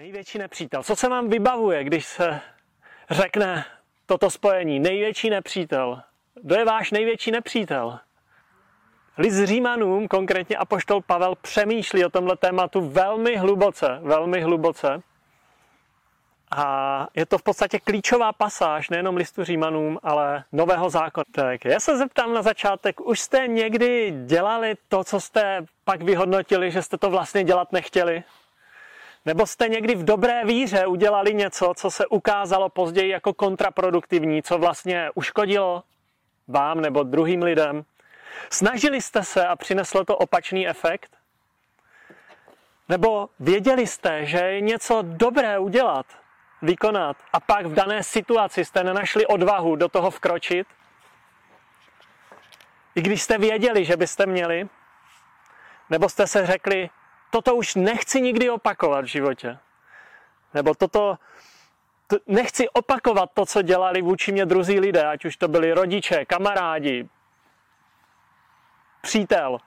Největší nepřítel. Co se vám vybavuje, když se řekne toto spojení? Největší nepřítel. Kdo je váš největší nepřítel? List Římanům, konkrétně Apoštol Pavel, přemýšlí o tomhle tématu velmi hluboce, velmi hluboce. A je to v podstatě klíčová pasáž nejenom listu Římanům, ale nového zákona. Tak já se zeptám na začátek, už jste někdy dělali to, co jste pak vyhodnotili, že jste to vlastně dělat nechtěli? Nebo jste někdy v dobré víře udělali něco, co se ukázalo později jako kontraproduktivní, co vlastně uškodilo vám nebo druhým lidem? Snažili jste se a přineslo to opačný efekt? Nebo věděli jste, že je něco dobré udělat, vykonat a pak v dané situaci jste nenašli odvahu do toho vkročit? I když jste věděli, že byste měli? Nebo jste se řekli, toto už nechci nikdy opakovat v životě. Nebo toto, to, nechci opakovat to, co dělali vůči mě druzí lidé, ať už to byli rodiče, kamarádi, přítel.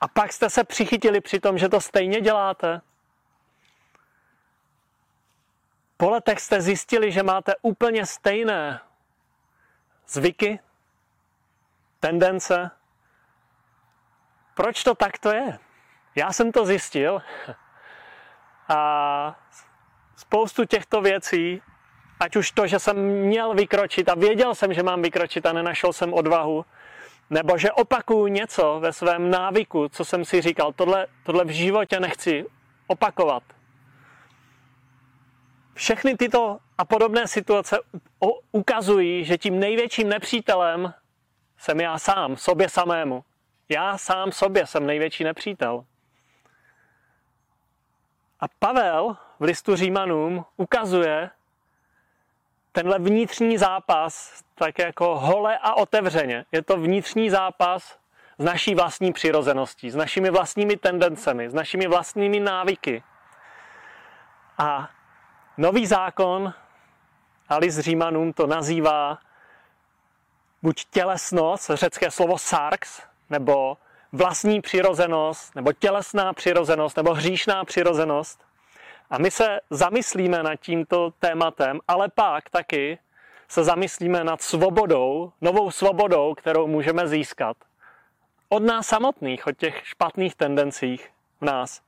A pak jste se přichytili při tom, že to stejně děláte. Po letech jste zjistili, že máte úplně stejné zvyky, tendence. Proč to takto je? Já jsem to zjistil a spoustu těchto věcí, ať už to, že jsem měl vykročit a věděl jsem, že mám vykročit a nenašel jsem odvahu, nebo že opakuju něco ve svém návyku, co jsem si říkal, tohle, tohle v životě nechci opakovat. Všechny tyto a podobné situace ukazují, že tím největším nepřítelem jsem já sám, sobě samému. Já sám sobě jsem největší nepřítel. A Pavel v listu Římanům ukazuje tenhle vnitřní zápas tak jako hole a otevřeně. Je to vnitřní zápas s naší vlastní přirozeností, s našimi vlastními tendencemi, s našimi vlastními návyky. A nový zákon, a list Římanům to nazývá buď tělesnost, řecké slovo sarx, nebo vlastní přirozenost, nebo tělesná přirozenost, nebo hříšná přirozenost. A my se zamyslíme nad tímto tématem, ale pak taky se zamyslíme nad svobodou, novou svobodou, kterou můžeme získat. Od nás samotných, od těch špatných tendencích v nás.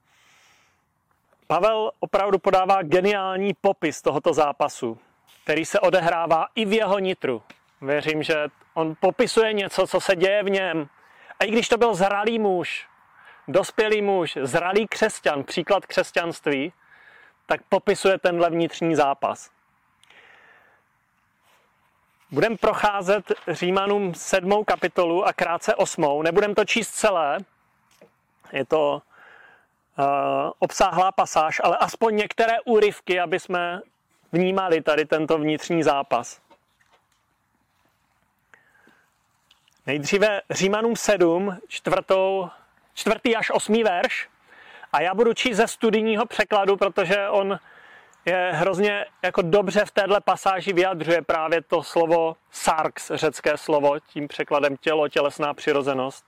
Pavel opravdu podává geniální popis tohoto zápasu, který se odehrává i v jeho nitru. Věřím, že on popisuje něco, co se děje v něm, a i když to byl zralý muž, dospělý muž, zralý křesťan, příklad křesťanství, tak popisuje tenhle vnitřní zápas. Budeme procházet Římanům sedmou kapitolu a krátce osmou. Nebudem to číst celé, je to uh, obsáhlá pasáž, ale aspoň některé úryvky, aby jsme vnímali tady tento vnitřní zápas. Nejdříve Římanům 7, čtvrtou, čtvrtý až osmý verš. A já budu číst ze studijního překladu, protože on je hrozně jako dobře v téhle pasáži vyjadřuje právě to slovo sarx, řecké slovo, tím překladem tělo, tělesná přirozenost,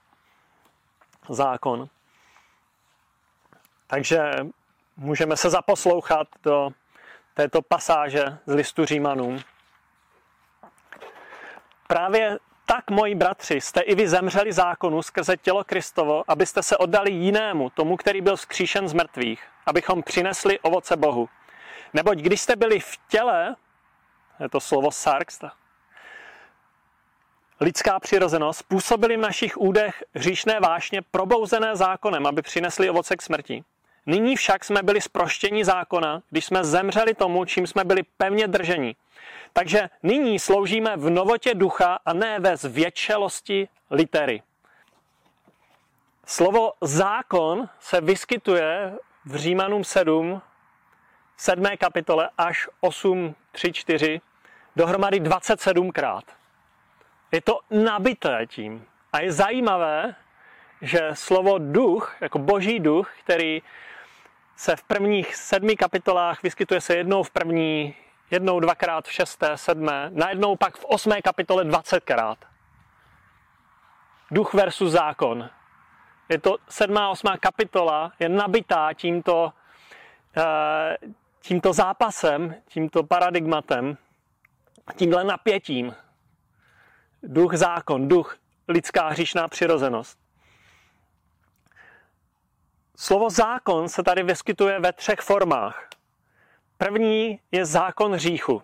zákon. Takže můžeme se zaposlouchat do této pasáže z listu Římanům. Právě tak, moji bratři, jste i vy zemřeli zákonu skrze tělo Kristovo, abyste se oddali jinému, tomu, který byl vzkříšen z mrtvých, abychom přinesli ovoce Bohu. Neboť když jste byli v těle, je to slovo sarx, lidská přirozenost, působili v našich údech hříšné vášně probouzené zákonem, aby přinesli ovoce k smrti. Nyní však jsme byli zproštěni zákona, když jsme zemřeli tomu, čím jsme byli pevně drženi. Takže nyní sloužíme v novotě ducha a ne ve zvětšelosti litery. Slovo zákon se vyskytuje v Římanům 7, 7. kapitole až 8, 3, 4, dohromady 27krát. Je to nabité tím. A je zajímavé, že slovo duch, jako boží duch, který se v prvních sedmi kapitolách vyskytuje se jednou v první, jednou dvakrát v šesté, sedmé, najednou pak v osmé kapitole dvacetkrát. Duch versus zákon. Je to sedmá, osmá kapitola, je nabitá tímto eh, tímto zápasem, tímto paradigmatem, tímhle napětím. Duch zákon, duch lidská hříšná přirozenost. Slovo zákon se tady vyskytuje ve třech formách. První je zákon hříchu.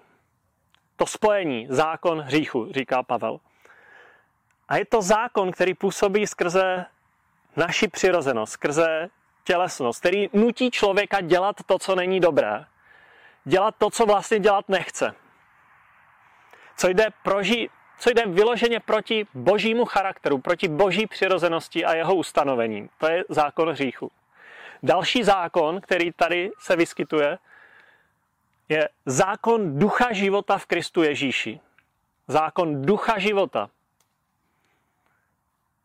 To spojení, zákon hříchu, říká Pavel. A je to zákon, který působí skrze naši přirozenost, skrze tělesnost, který nutí člověka dělat to, co není dobré. Dělat to, co vlastně dělat nechce. Co jde, proži, co jde vyloženě proti božímu charakteru, proti boží přirozenosti a jeho ustanovením. To je zákon hříchu. Další zákon, který tady se vyskytuje, je zákon ducha života v Kristu Ježíši. Zákon ducha života.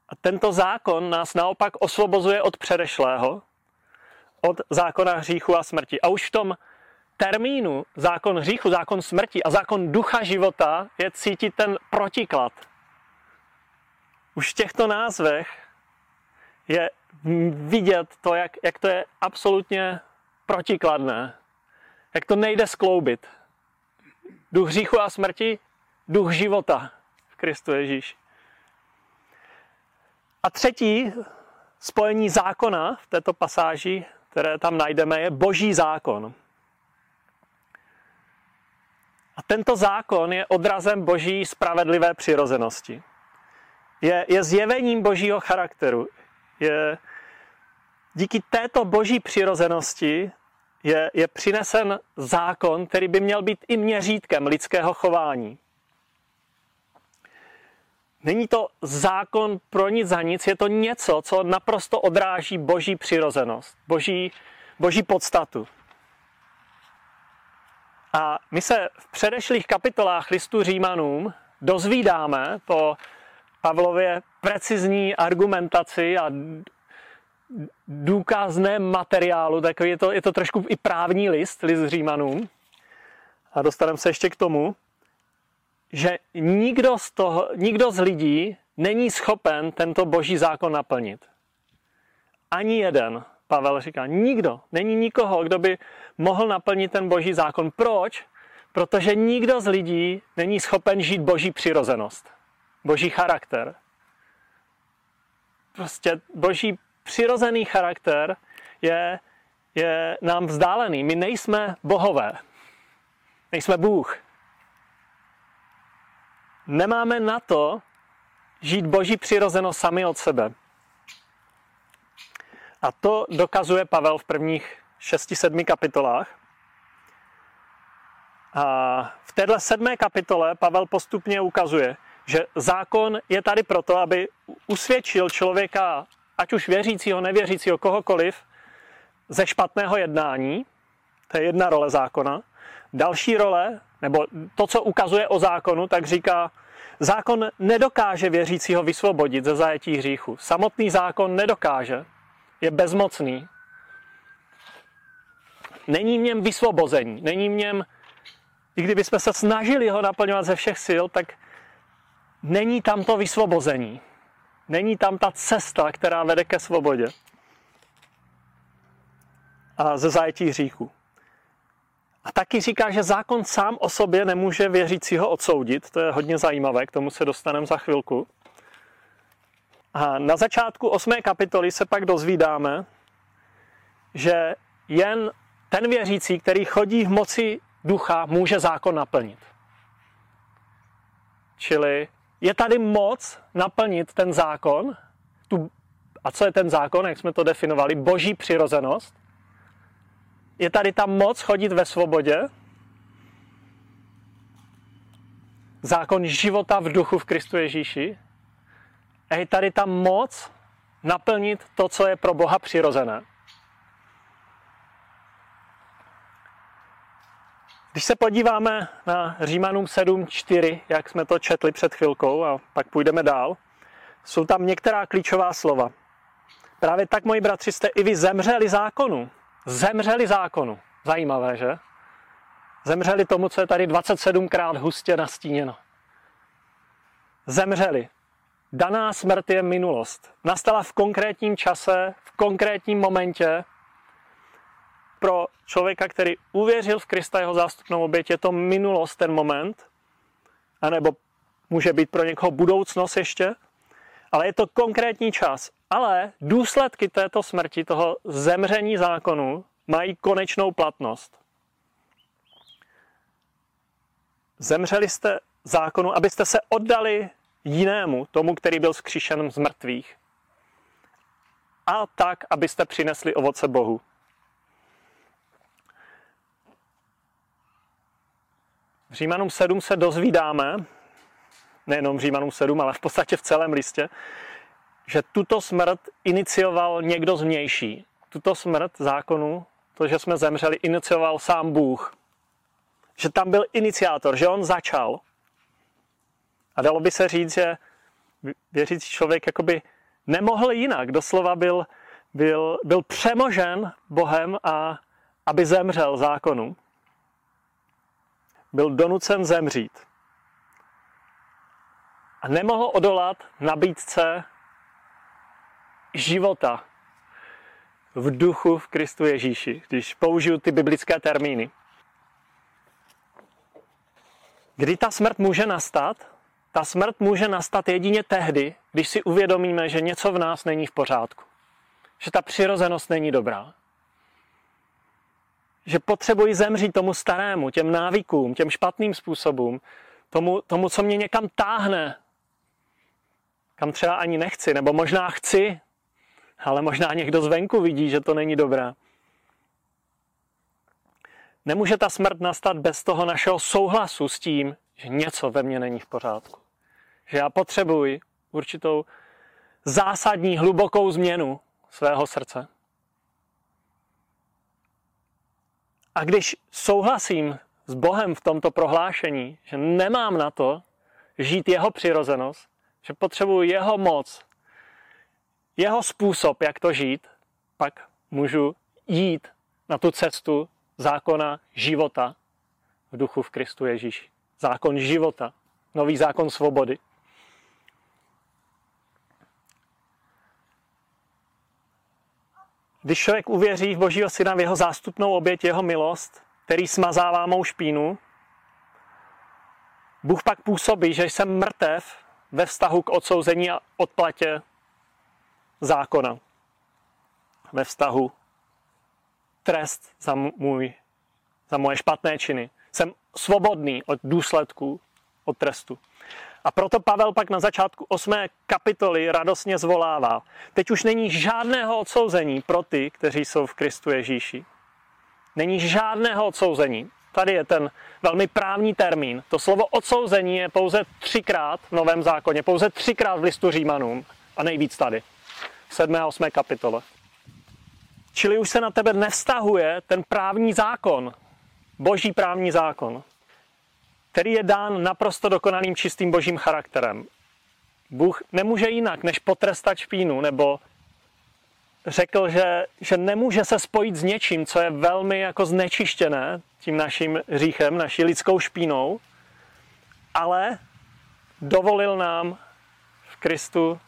A tento zákon nás naopak osvobozuje od předešlého, od zákona hříchu a smrti. A už v tom termínu zákon hříchu, zákon smrti a zákon ducha života je cítit ten protiklad. Už v těchto názvech je vidět to, jak, jak to je absolutně protikladné. Jak to nejde skloubit. Duch hříchu a smrti, duch života v Kristu Ježíši. A třetí spojení zákona v této pasáži, které tam najdeme, je boží zákon. A tento zákon je odrazem boží spravedlivé přirozenosti. Je, je zjevením božího charakteru. Je, díky této boží přirozenosti je, je přinesen zákon, který by měl být i měřítkem lidského chování. Není to zákon pro nic za nic, je to něco, co naprosto odráží boží přirozenost, boží, boží podstatu. A my se v předešlých kapitolách listu Římanům dozvídáme po Pavlově precizní argumentaci a důkazném materiálu, tak je to, je to trošku i právní list, list Římanům. A dostaneme se ještě k tomu, že nikdo z, toho, nikdo z lidí není schopen tento boží zákon naplnit. Ani jeden, Pavel říká, nikdo, není nikoho, kdo by mohl naplnit ten boží zákon. Proč? Protože nikdo z lidí není schopen žít boží přirozenost, boží charakter. Prostě boží přirozený charakter je, je nám vzdálený. My nejsme bohové. Nejsme Bůh nemáme na to žít boží přirozenost sami od sebe. A to dokazuje Pavel v prvních 6-7 kapitolách. A v této sedmé kapitole Pavel postupně ukazuje, že zákon je tady proto, aby usvědčil člověka, ať už věřícího, nevěřícího, kohokoliv, ze špatného jednání. To je jedna role zákona. Další role, nebo to, co ukazuje o zákonu, tak říká, zákon nedokáže věřícího vysvobodit ze zajetí hříchu. Samotný zákon nedokáže. Je bezmocný. Není v něm vysvobození. Není v něm, i kdybychom se snažili ho naplňovat ze všech sil, tak není tam to vysvobození. Není tam ta cesta, která vede ke svobodě. A ze zajetí hříchu. A taky říká, že zákon sám o sobě nemůže věřícího odsoudit. To je hodně zajímavé, k tomu se dostaneme za chvilku. A na začátku 8. kapitoly se pak dozvídáme, že jen ten věřící, který chodí v moci ducha, může zákon naplnit. Čili je tady moc naplnit ten zákon, tu, a co je ten zákon, jak jsme to definovali, boží přirozenost, je tady ta moc chodit ve svobodě, zákon života v duchu v Kristu Ježíši. A je tady ta moc naplnit to, co je pro Boha přirozené. Když se podíváme na Římanům 7.4, jak jsme to četli před chvilkou a pak půjdeme dál, jsou tam některá klíčová slova. Právě tak, moji bratři, jste i vy zemřeli zákonu zemřeli zákonu. Zajímavé, že? Zemřeli tomu, co je tady 27krát hustě nastíněno. Zemřeli. Daná smrt je minulost. Nastala v konkrétním čase, v konkrétním momentě. Pro člověka, který uvěřil v Krista jeho zástupnou oběť, je to minulost, ten moment, anebo může být pro někoho budoucnost ještě, ale je to konkrétní čas. Ale důsledky této smrti, toho zemření zákonu, mají konečnou platnost. Zemřeli jste zákonu, abyste se oddali jinému, tomu, který byl zkříšen z mrtvých. A tak, abyste přinesli ovoce Bohu. V Římanům 7 se dozvídáme, nejenom v Římanům 7, ale v podstatě v celém listě, že tuto smrt inicioval někdo zvnější. Tuto smrt zákonu, to, že jsme zemřeli, inicioval sám Bůh. Že tam byl iniciátor, že on začal. A dalo by se říct, že věřící člověk jakoby nemohl jinak. Doslova byl, byl, byl přemožen Bohem a aby zemřel zákonu. Byl donucen zemřít. A nemohl odolat nabídce života v duchu v Kristu Ježíši, když použiju ty biblické termíny. Kdy ta smrt může nastat? Ta smrt může nastat jedině tehdy, když si uvědomíme, že něco v nás není v pořádku. Že ta přirozenost není dobrá. Že potřebuji zemřít tomu starému, těm návykům, těm špatným způsobům, tomu, tomu, co mě někam táhne, kam třeba ani nechci, nebo možná chci, ale možná někdo zvenku vidí, že to není dobré. Nemůže ta smrt nastat bez toho našeho souhlasu s tím, že něco ve mně není v pořádku. Že já potřebuji určitou zásadní, hlubokou změnu svého srdce. A když souhlasím s Bohem v tomto prohlášení, že nemám na to žít jeho přirozenost, že potřebuji jeho moc, jeho způsob, jak to žít, pak můžu jít na tu cestu zákona života v duchu v Kristu Ježíši. Zákon života, nový zákon svobody. Když člověk uvěří v Božího syna, v jeho zástupnou oběť, jeho milost, který smazává mou špínu, Bůh pak působí, že jsem mrtev ve vztahu k odsouzení a odplatě zákona. Ve vztahu trest za, můj, za moje špatné činy. Jsem svobodný od důsledků, od trestu. A proto Pavel pak na začátku 8. kapitoly radostně zvolává. Teď už není žádného odsouzení pro ty, kteří jsou v Kristu Ježíši. Není žádného odsouzení. Tady je ten velmi právní termín. To slovo odsouzení je pouze třikrát v Novém zákoně, pouze třikrát v listu Římanům a nejvíc tady. V 7. a 8. kapitole. Čili už se na tebe nevztahuje ten právní zákon, boží právní zákon který je dán naprosto dokonalým čistým božím charakterem. Bůh nemůže jinak, než potrestat špínu, nebo řekl, že, že nemůže se spojit s něčím, co je velmi jako znečištěné tím naším říchem, naší lidskou špínou, ale dovolil nám v Kristu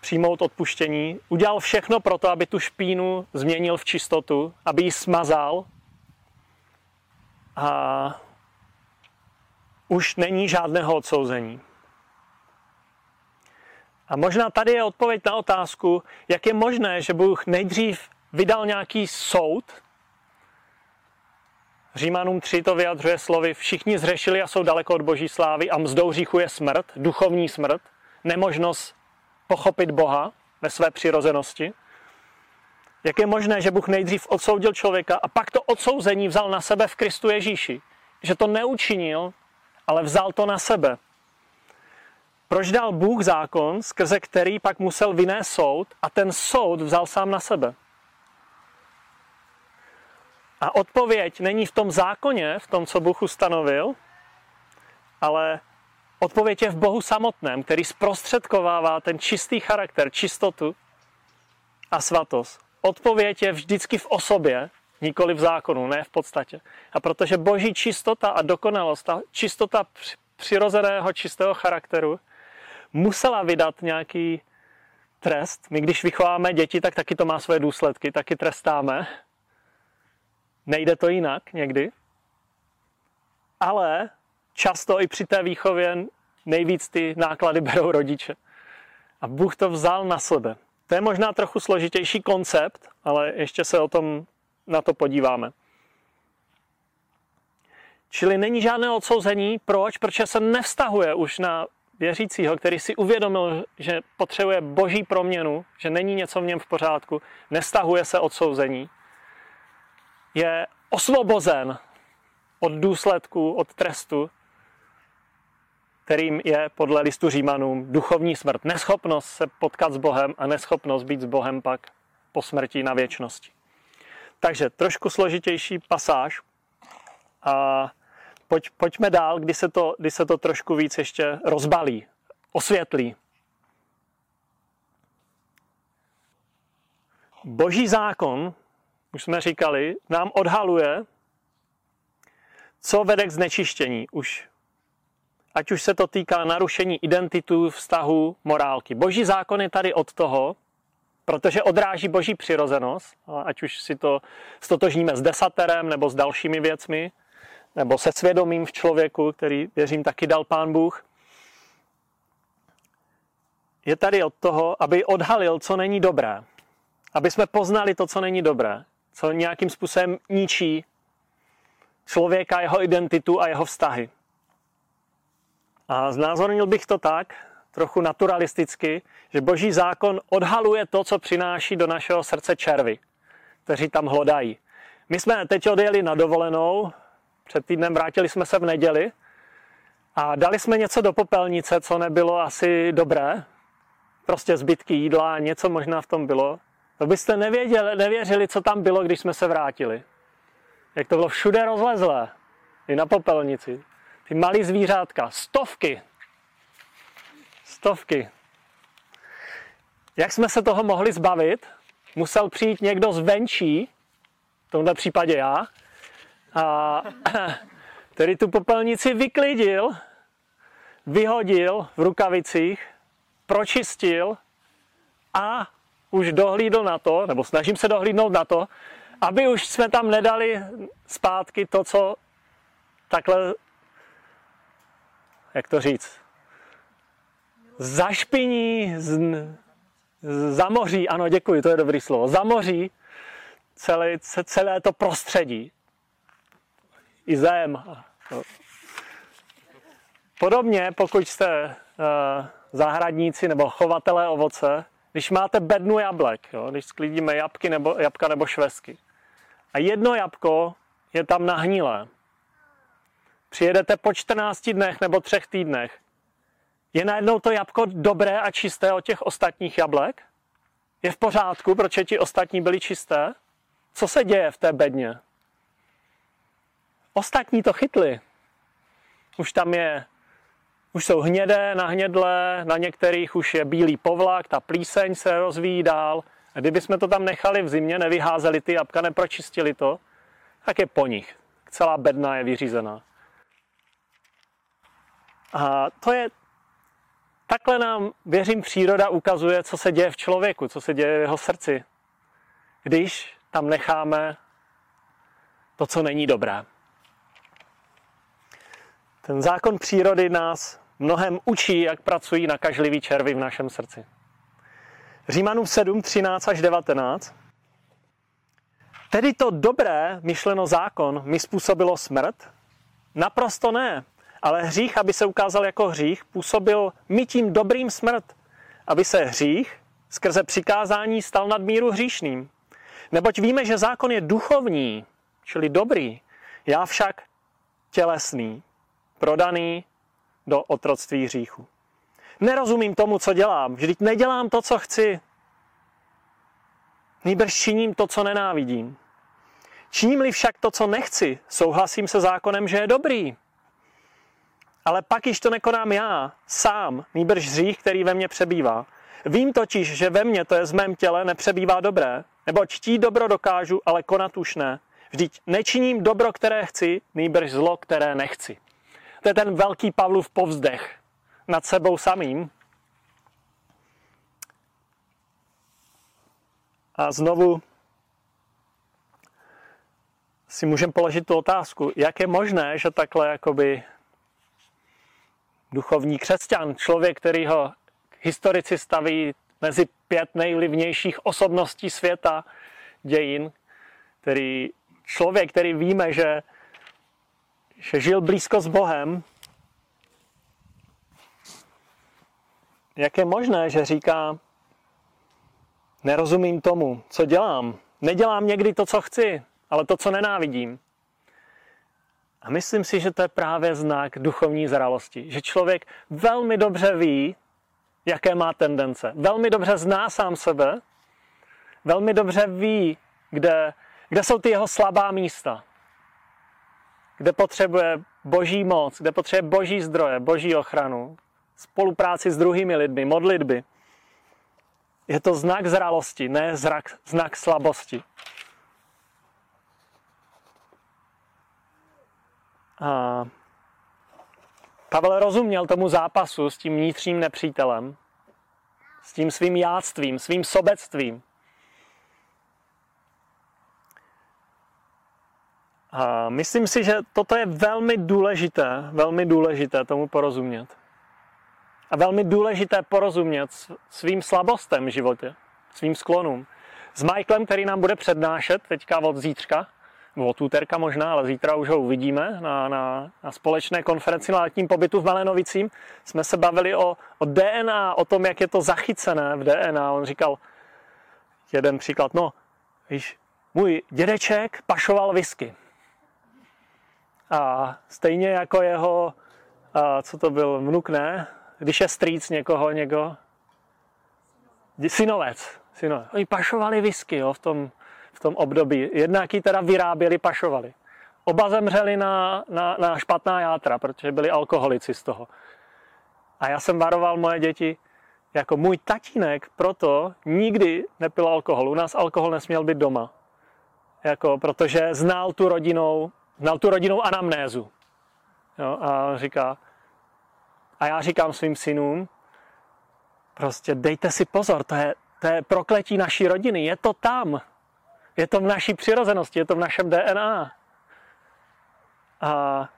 přijmout odpuštění. Udělal všechno pro to, aby tu špínu změnil v čistotu, aby ji smazal. A už není žádného odsouzení. A možná tady je odpověď na otázku, jak je možné, že Bůh nejdřív vydal nějaký soud. Římanům 3 to vyjadřuje slovy, všichni zřešili a jsou daleko od boží slávy a mzdou říchu je smrt, duchovní smrt, nemožnost pochopit Boha ve své přirozenosti. Jak je možné, že Bůh nejdřív odsoudil člověka a pak to odsouzení vzal na sebe v Kristu Ježíši? Že to neučinil ale vzal to na sebe. Proč dal Bůh zákon, skrze který pak musel vynést soud a ten soud vzal sám na sebe? A odpověď není v tom zákoně, v tom, co Bůh ustanovil, ale odpověď je v Bohu samotném, který zprostředkovává ten čistý charakter, čistotu a svatost. Odpověď je vždycky v osobě, nikoli v zákonu, ne v podstatě. A protože boží čistota a dokonalost, ta čistota přirozeného čistého charakteru, musela vydat nějaký trest. My když vychováme děti, tak taky to má své důsledky, taky trestáme. nejde to jinak někdy, ale často i při té výchově nejvíc ty náklady berou rodiče. A Bůh to vzal na sebe. To je možná trochu složitější koncept, ale ještě se o tom na to podíváme. Čili není žádné odsouzení. Proč? Protože se nevztahuje už na věřícího, který si uvědomil, že potřebuje boží proměnu, že není něco v něm v pořádku, nevztahuje se odsouzení. Je osvobozen od důsledku, od trestu, kterým je podle listu Římanům duchovní smrt. Neschopnost se potkat s Bohem a neschopnost být s Bohem pak po smrti na věčnosti. Takže trošku složitější pasáž. A pojď, pojďme dál, kdy se, to, kdy se to trošku víc ještě rozbalí, osvětlí. Boží zákon, už jsme říkali, nám odhaluje, co vede k znečištění. Už, ať už se to týká narušení identitu, vztahu, morálky. Boží zákon je tady od toho, protože odráží boží přirozenost, ať už si to stotožníme s desaterem nebo s dalšími věcmi, nebo se svědomím v člověku, který, věřím, taky dal pán Bůh. Je tady od toho, aby odhalil, co není dobré. Aby jsme poznali to, co není dobré. Co nějakým způsobem ničí člověka, jeho identitu a jeho vztahy. A znázornil bych to tak, trochu naturalisticky, že boží zákon odhaluje to, co přináší do našeho srdce červy, kteří tam hlodají. My jsme teď odjeli na dovolenou, před týdnem vrátili jsme se v neděli a dali jsme něco do popelnice, co nebylo asi dobré. Prostě zbytky jídla, něco možná v tom bylo. To byste nevěděli, nevěřili, co tam bylo, když jsme se vrátili. Jak to bylo všude rozlezlé. I na popelnici. Ty malý zvířátka, stovky. Stovky. Jak jsme se toho mohli zbavit? Musel přijít někdo zvenčí, v tomto případě já, a který tu popelnici vyklidil, vyhodil v rukavicích, pročistil a už dohlídl na to, nebo snažím se dohlídnout na to, aby už jsme tam nedali zpátky to, co takhle, jak to říct, zašpiní, z, zamoří, ano děkuji, to je dobrý slovo, zamoří celé, celé to prostředí. I zem. Podobně, pokud jste uh, zahradníci nebo chovatelé ovoce, když máte bednu jablek, jo, když sklidíme jabky nebo, jabka nebo švesky, a jedno jabko je tam nahnilé, přijedete po 14 dnech nebo třech týdnech, je najednou to jabko dobré a čisté od těch ostatních jablek? Je v pořádku, proč ti ostatní byli čisté? Co se děje v té bedně? Ostatní to chytli. Už tam je, už jsou hnědé, nahnědlé, na některých už je bílý povlak, ta plíseň se rozvíjí dál. A kdyby jsme to tam nechali v zimě, nevyházeli ty jabka, nepročistili to, tak je po nich. Celá bedna je vyřízená. A to je, takhle nám, věřím, příroda ukazuje, co se děje v člověku, co se děje v jeho srdci, když tam necháme to, co není dobré. Ten zákon přírody nás mnohem učí, jak pracují nakažliví červy v našem srdci. Římanům 7, 13 až 19. Tedy to dobré, myšleno zákon, mi způsobilo smrt? Naprosto ne. Ale hřích, aby se ukázal jako hřích, působil mi tím dobrým smrt, aby se hřích skrze přikázání stal nad míru hříšným. Neboť víme, že zákon je duchovní, čili dobrý, já však tělesný prodaný do otroctví hříchu. Nerozumím tomu, co dělám. Vždyť nedělám to, co chci. Nýbrž činím to, co nenávidím. Činím-li však to, co nechci, souhlasím se zákonem, že je dobrý. Ale pak již to nekonám já, sám, nýbrž hřích, který ve mně přebývá. Vím totiž, že ve mně, to je z mém těle, nepřebývá dobré, nebo čtí dobro dokážu, ale konat už ne. Vždyť nečiním dobro, které chci, nýbrž zlo, které nechci. To je ten velký Pavlův povzdech nad sebou samým. A znovu, si můžeme položit tu otázku, jak je možné, že takhle jakoby duchovní křesťan, člověk, který ho historici staví mezi pět nejvlivnějších osobností světa, dějin, který člověk, který víme, že, že žil blízko s Bohem, jak je možné, že říká, nerozumím tomu, co dělám. Nedělám někdy to, co chci, ale to, co nenávidím. A myslím si, že to je právě znak duchovní zralosti. Že člověk velmi dobře ví, jaké má tendence. Velmi dobře zná sám sebe, velmi dobře ví, kde, kde jsou ty jeho slabá místa. Kde potřebuje boží moc, kde potřebuje boží zdroje, boží ochranu, spolupráci s druhými lidmi, modlitby. Je to znak zralosti, ne zrak, znak slabosti. Pavel rozuměl tomu zápasu s tím vnitřním nepřítelem, s tím svým jáctvím, svým sobectvím. A myslím si, že toto je velmi důležité, velmi důležité tomu porozumět. A velmi důležité porozumět svým slabostem v životě, svým sklonům. S Michaelem, který nám bude přednášet teďka od zítřka, od úterka možná, ale zítra už ho uvidíme na, na, na společné konferenci na letním pobytu v Malenovicím, jsme se bavili o, o DNA, o tom, jak je to zachycené v DNA. On říkal, jeden příklad, no, víš, můj dědeček pašoval whisky. A stejně jako jeho, a co to byl, vnuk, ne? Když je strýc někoho, někoho, synovec, synovec. Oni pašovali whisky, jo, v tom, v tom období. Jednak ji teda vyráběli, pašovali. Oba zemřeli na, na, na špatná játra, protože byli alkoholici z toho. A já jsem varoval moje děti, jako můj tatínek proto nikdy nepil alkohol. U nás alkohol nesměl být doma. Jako, protože znal tu rodinou, znal tu rodinou anamnézu. Jo, a říká, a já říkám svým synům, prostě dejte si pozor, to je, to je prokletí naší rodiny, je to tam. Je to v naší přirozenosti, je to v našem DNA. A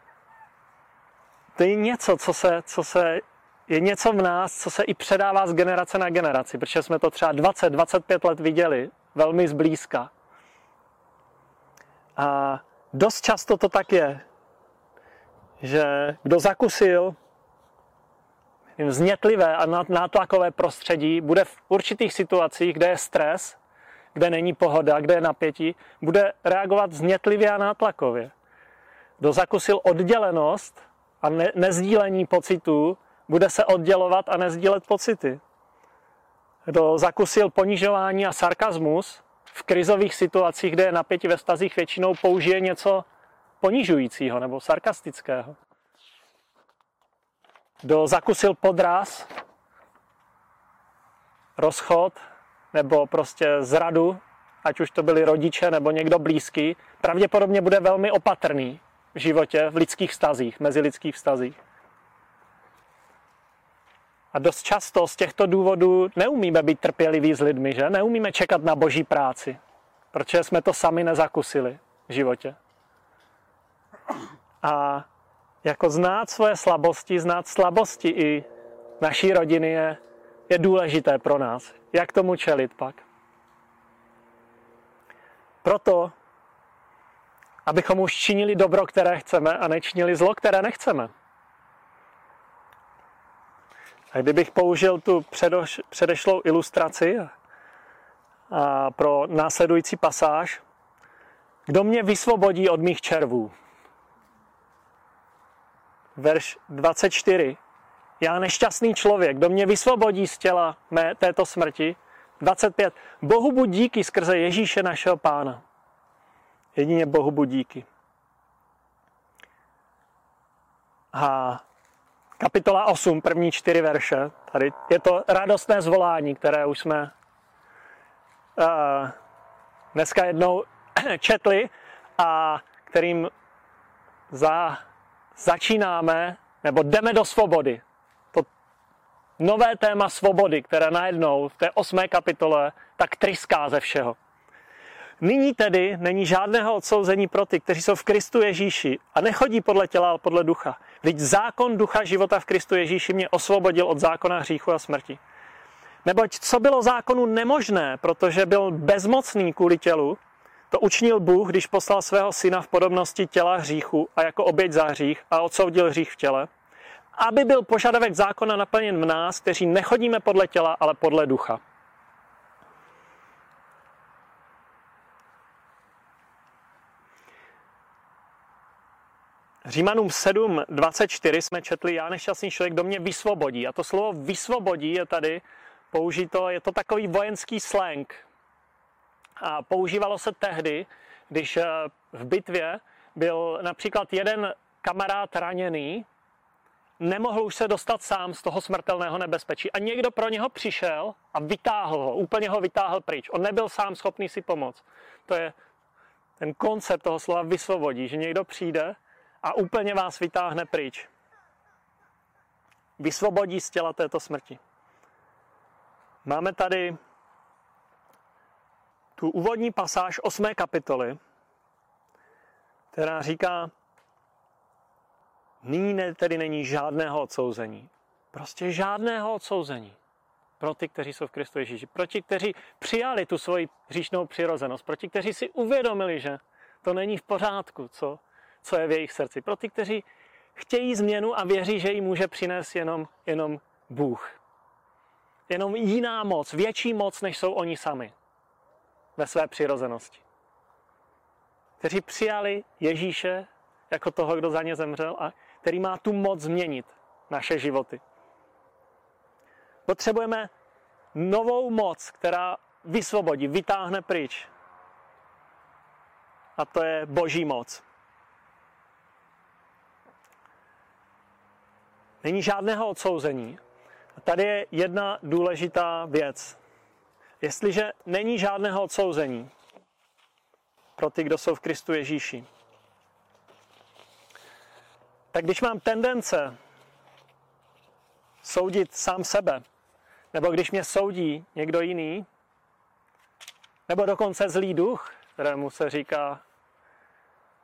to je něco, co se, co se je něco v nás, co se i předává z generace na generaci, protože jsme to třeba 20-25 let viděli velmi zblízka. A dost často to tak je, že kdo zakusil znětlivé a nátlakové prostředí, bude v určitých situacích, kde je stres, kde není pohoda, kde je napětí, bude reagovat znětlivě a nátlakově. Kdo zakusil oddělenost a ne- nezdílení pocitů, bude se oddělovat a nezdílet pocity. Kdo zakusil ponižování a sarkazmus, v krizových situacích, kde je napětí ve stazích, většinou použije něco ponižujícího nebo sarkastického. Kdo zakusil podraz, rozchod, nebo prostě zradu, ať už to byli rodiče nebo někdo blízký, pravděpodobně bude velmi opatrný v životě, v lidských vztazích, mezi lidských vztazích. A dost často z těchto důvodů neumíme být trpěliví s lidmi, že? Neumíme čekat na boží práci, protože jsme to sami nezakusili v životě. A jako znát svoje slabosti, znát slabosti i naší rodiny je je důležité pro nás. Jak tomu čelit pak? Proto, abychom už činili dobro, které chceme a nečinili zlo, které nechceme. A kdybych použil tu předoš, předešlou ilustraci a pro následující pasáž, kdo mě vysvobodí od mých červů? Verš 24 já nešťastný člověk, kdo mě vysvobodí z těla mé této smrti. 25. Bohu buď díky skrze Ježíše našeho pána. Jedině Bohu buď díky. A kapitola 8, první čtyři verše. Tady je to radostné zvolání, které už jsme uh, dneska jednou četli a kterým za, začínáme, nebo jdeme do svobody nové téma svobody, které najednou v té osmé kapitole tak tryská ze všeho. Nyní tedy není žádného odsouzení pro ty, kteří jsou v Kristu Ježíši a nechodí podle těla, ale podle ducha. Vždyť zákon ducha života v Kristu Ježíši mě osvobodil od zákona hříchu a smrti. Neboť co bylo zákonu nemožné, protože byl bezmocný kvůli tělu, to učinil Bůh, když poslal svého syna v podobnosti těla hříchu a jako oběť za hřích a odsoudil hřích v těle, aby byl požadavek zákona naplněn v nás, kteří nechodíme podle těla, ale podle ducha. Římanům 7.24 jsme četli, já nešťastný člověk, do mě vysvobodí. A to slovo vysvobodí je tady použito, je to takový vojenský slang. A používalo se tehdy, když eh, v bitvě byl například jeden kamarád raněný, nemohl už se dostat sám z toho smrtelného nebezpečí. A někdo pro něho přišel a vytáhl ho, úplně ho vytáhl pryč. On nebyl sám schopný si pomoct. To je ten koncept toho slova vysvobodí, že někdo přijde a úplně vás vytáhne pryč. Vysvobodí z těla této smrti. Máme tady tu úvodní pasáž 8. kapitoly, která říká, nyní tedy není žádného odsouzení. Prostě žádného odsouzení pro ty, kteří jsou v Kristu Ježíši, pro ti, kteří přijali tu svoji hříšnou přirozenost, pro ti, kteří si uvědomili, že to není v pořádku, co co je v jejich srdci. Pro ty, kteří chtějí změnu a věří, že ji může přinést jenom, jenom Bůh. Jenom jiná moc, větší moc, než jsou oni sami ve své přirozenosti. Kteří přijali Ježíše jako toho, kdo za ně zemřel a který má tu moc změnit naše životy. Potřebujeme novou moc, která vysvobodí, vytáhne pryč. A to je boží moc. Není žádného odsouzení. A tady je jedna důležitá věc. Jestliže není žádného odsouzení pro ty, kdo jsou v Kristu Ježíši, tak když mám tendence soudit sám sebe, nebo když mě soudí někdo jiný, nebo dokonce zlý duch, kterému se říká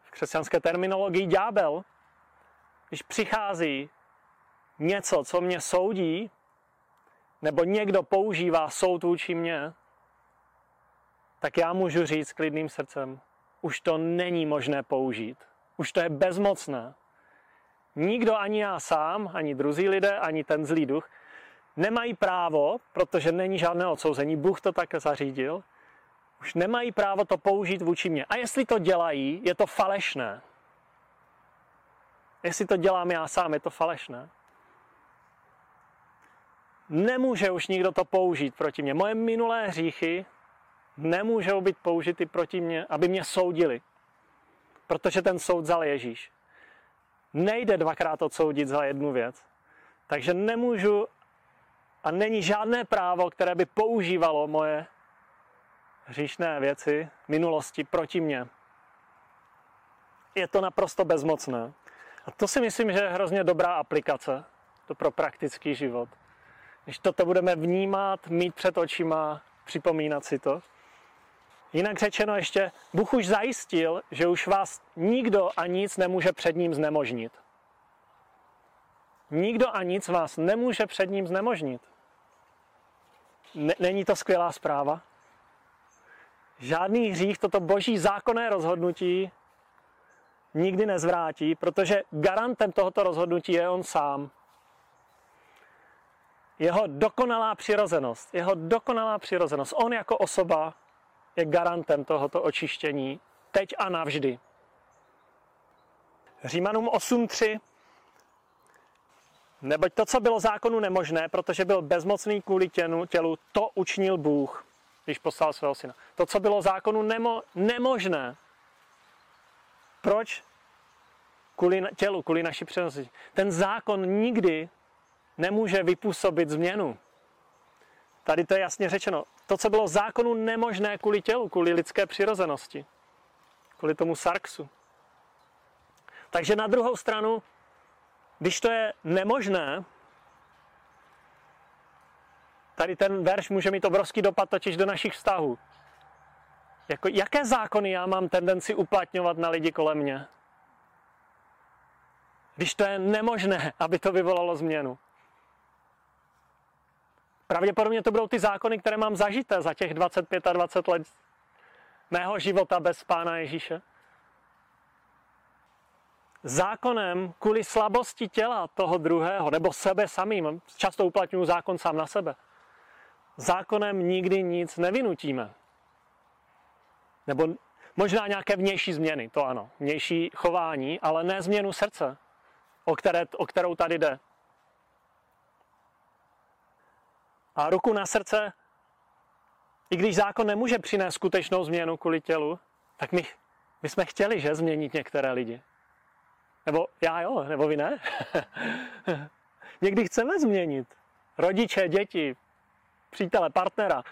v křesťanské terminologii ďábel, když přichází něco, co mě soudí, nebo někdo používá soud vůči mě, tak já můžu říct klidným srdcem, už to není možné použít. Už to je bezmocné. Nikdo, ani já sám, ani druzí lidé, ani ten zlý duch, nemají právo, protože není žádné odsouzení, Bůh to tak zařídil, už nemají právo to použít vůči mě. A jestli to dělají, je to falešné. Jestli to dělám já sám, je to falešné nemůže už nikdo to použít proti mě. Moje minulé hříchy nemůžou být použity proti mě, aby mě soudili. Protože ten soud vzal Ježíš. Nejde dvakrát odsoudit za jednu věc. Takže nemůžu a není žádné právo, které by používalo moje hříšné věci minulosti proti mně. Je to naprosto bezmocné. A to si myslím, že je hrozně dobrá aplikace to pro praktický život. Když toto budeme vnímat, mít před očima, připomínat si to. Jinak řečeno ještě, Bůh už zajistil, že už vás nikdo a nic nemůže před ním znemožnit. Nikdo a nic vás nemůže před ním znemožnit. Není to skvělá zpráva? Žádný hřích toto boží zákonné rozhodnutí nikdy nezvrátí, protože garantem tohoto rozhodnutí je on sám jeho dokonalá přirozenost, jeho dokonalá přirozenost. On jako osoba je garantem tohoto očištění teď a navždy. Římanům 8.3 Neboť to, co bylo zákonu nemožné, protože byl bezmocný kvůli tělu, tělu to učinil Bůh, když poslal svého syna. To, co bylo zákonu nemo, nemožné. Proč? Kvůli tělu, kvůli naší přirozenosti. Ten zákon nikdy nemůže vypůsobit změnu. Tady to je jasně řečeno. To, co bylo zákonu nemožné kvůli tělu, kvůli lidské přirozenosti, kvůli tomu sarksu. Takže na druhou stranu, když to je nemožné, tady ten verš může mít obrovský dopad totiž do našich vztahů. Jako, jaké zákony já mám tendenci uplatňovat na lidi kolem mě? Když to je nemožné, aby to vyvolalo změnu. Pravděpodobně to budou ty zákony, které mám zažité za těch 25 a 20 let mého života bez Pána Ježíše. Zákonem kvůli slabosti těla toho druhého, nebo sebe samým, často uplatňuji zákon sám na sebe, zákonem nikdy nic nevynutíme. Nebo možná nějaké vnější změny, to ano, vnější chování, ale ne změnu srdce, o, které, o kterou tady jde. A ruku na srdce, i když zákon nemůže přinést skutečnou změnu kvůli tělu, tak my, my jsme chtěli, že, změnit některé lidi. Nebo já jo, nebo vy ne. Někdy chceme změnit. Rodiče, děti, přítele, partnera,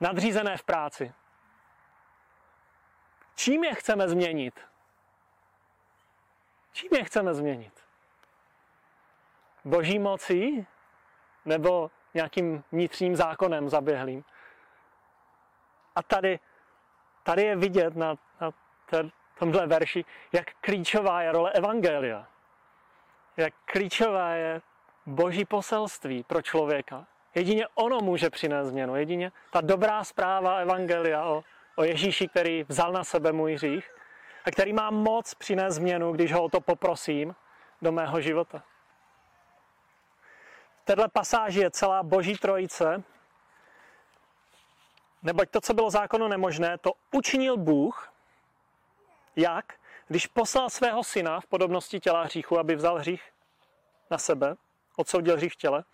nadřízené v práci. Čím je chceme změnit? Čím je chceme změnit? Boží mocí? Nebo nějakým vnitřním zákonem zaběhlým? A tady, tady je vidět na, na tomhle verši, jak klíčová je role Evangelia. Jak klíčová je boží poselství pro člověka. Jedině ono může přinést změnu. Jedině ta dobrá zpráva Evangelia o, o Ježíši, který vzal na sebe můj hřích a který má moc přinést změnu, když ho o to poprosím do mého života. Této pasáži je celá boží trojice, neboť to, co bylo zákonu nemožné, to učinil Bůh, jak? Když poslal svého syna v podobnosti těla hříchu, aby vzal hřích na sebe, odsoudil hřích v těle,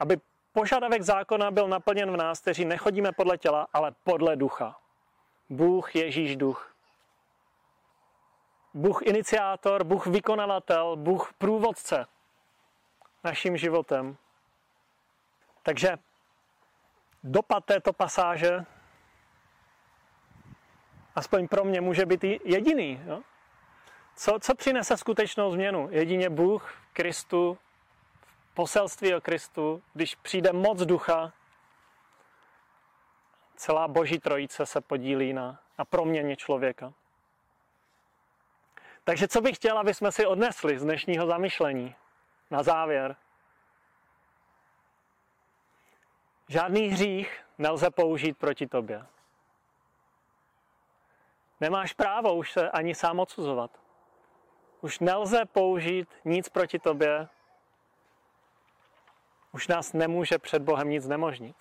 aby požadavek zákona byl naplněn v nás, kteří nechodíme podle těla, ale podle ducha. Bůh Ježíš duch. Bůh iniciátor, Bůh vykonavatel, Bůh průvodce naším životem. Takže dopad této pasáže aspoň pro mě může být jediný. Jo? Co, co přinese skutečnou změnu? Jedině Bůh, Kristu, poselství o Kristu, když přijde moc ducha, celá boží trojice se podílí na, na proměně člověka. Takže co bych chtěl, aby jsme si odnesli z dnešního zamyšlení na závěr? Žádný hřích nelze použít proti tobě. Nemáš právo už se ani sám odsuzovat. Už nelze použít nic proti tobě. Už nás nemůže před Bohem nic nemožnit.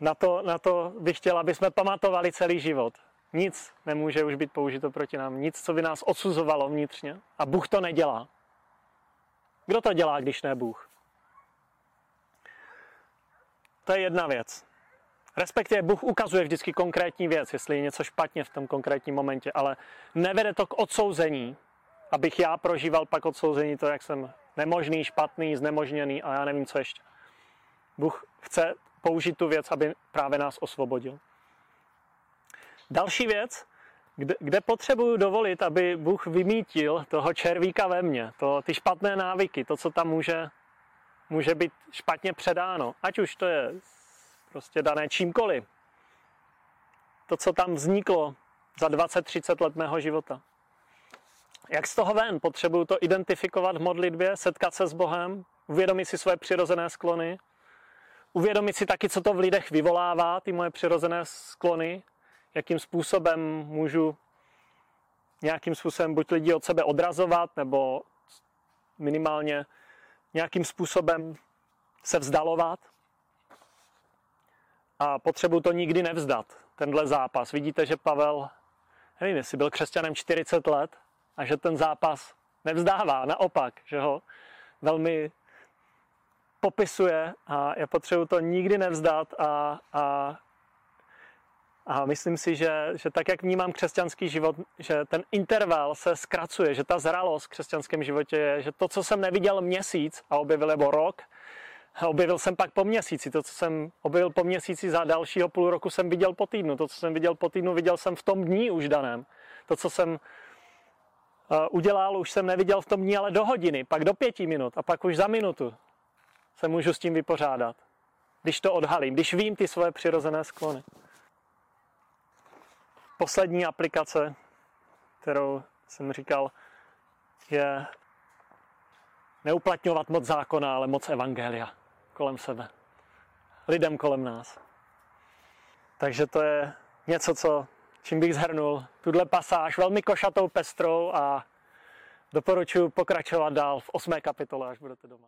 Na to, na to bych chtěl, aby jsme pamatovali celý život. Nic nemůže už být použito proti nám. Nic, co by nás odsuzovalo vnitřně. A Bůh to nedělá. Kdo to dělá, když ne Bůh? To je jedna věc. Respektive Bůh ukazuje vždycky konkrétní věc, jestli je něco špatně v tom konkrétním momentě, ale nevede to k odsouzení, abych já prožíval pak odsouzení to, jak jsem nemožný, špatný, znemožněný a já nevím, co ještě. Bůh chce použít tu věc, aby právě nás osvobodil. Další věc, kde, kde potřebuju dovolit, aby Bůh vymítil toho červíka ve mně, to, ty špatné návyky, to, co tam může, může být špatně předáno. Ať už to je prostě dané čímkoliv. To, co tam vzniklo za 20-30 let mého života. Jak z toho ven? Potřebuju to identifikovat v modlitbě, setkat se s Bohem, uvědomit si své přirozené sklony, uvědomit si taky, co to v lidech vyvolává, ty moje přirozené sklony, jakým způsobem můžu nějakým způsobem buď lidi od sebe odrazovat, nebo minimálně nějakým způsobem se vzdalovat a potřebuji to nikdy nevzdat, tenhle zápas. Vidíte, že Pavel, nevím, jestli byl křesťanem 40 let a že ten zápas nevzdává, naopak, že ho velmi popisuje a já potřebuji to nikdy nevzdat a, a, a myslím si, že, že tak, jak vnímám křesťanský život, že ten interval se zkracuje, že ta zralost v křesťanském životě je, že to, co jsem neviděl měsíc a objevil nebo rok, objevil jsem pak po měsíci. To, co jsem objevil po měsíci za dalšího půl roku, jsem viděl po týdnu. To, co jsem viděl po týdnu, viděl jsem v tom dní už daném. To, co jsem udělal, už jsem neviděl v tom dní, ale do hodiny, pak do pěti minut a pak už za minutu se můžu s tím vypořádat. Když to odhalím, když vím ty svoje přirozené sklony. Poslední aplikace, kterou jsem říkal, je neuplatňovat moc zákona, ale moc evangelia kolem sebe. Lidem kolem nás. Takže to je něco, co, čím bych zhrnul tuhle pasáž velmi košatou, pestrou a doporučuji pokračovat dál v osmé kapitole, až budete doma.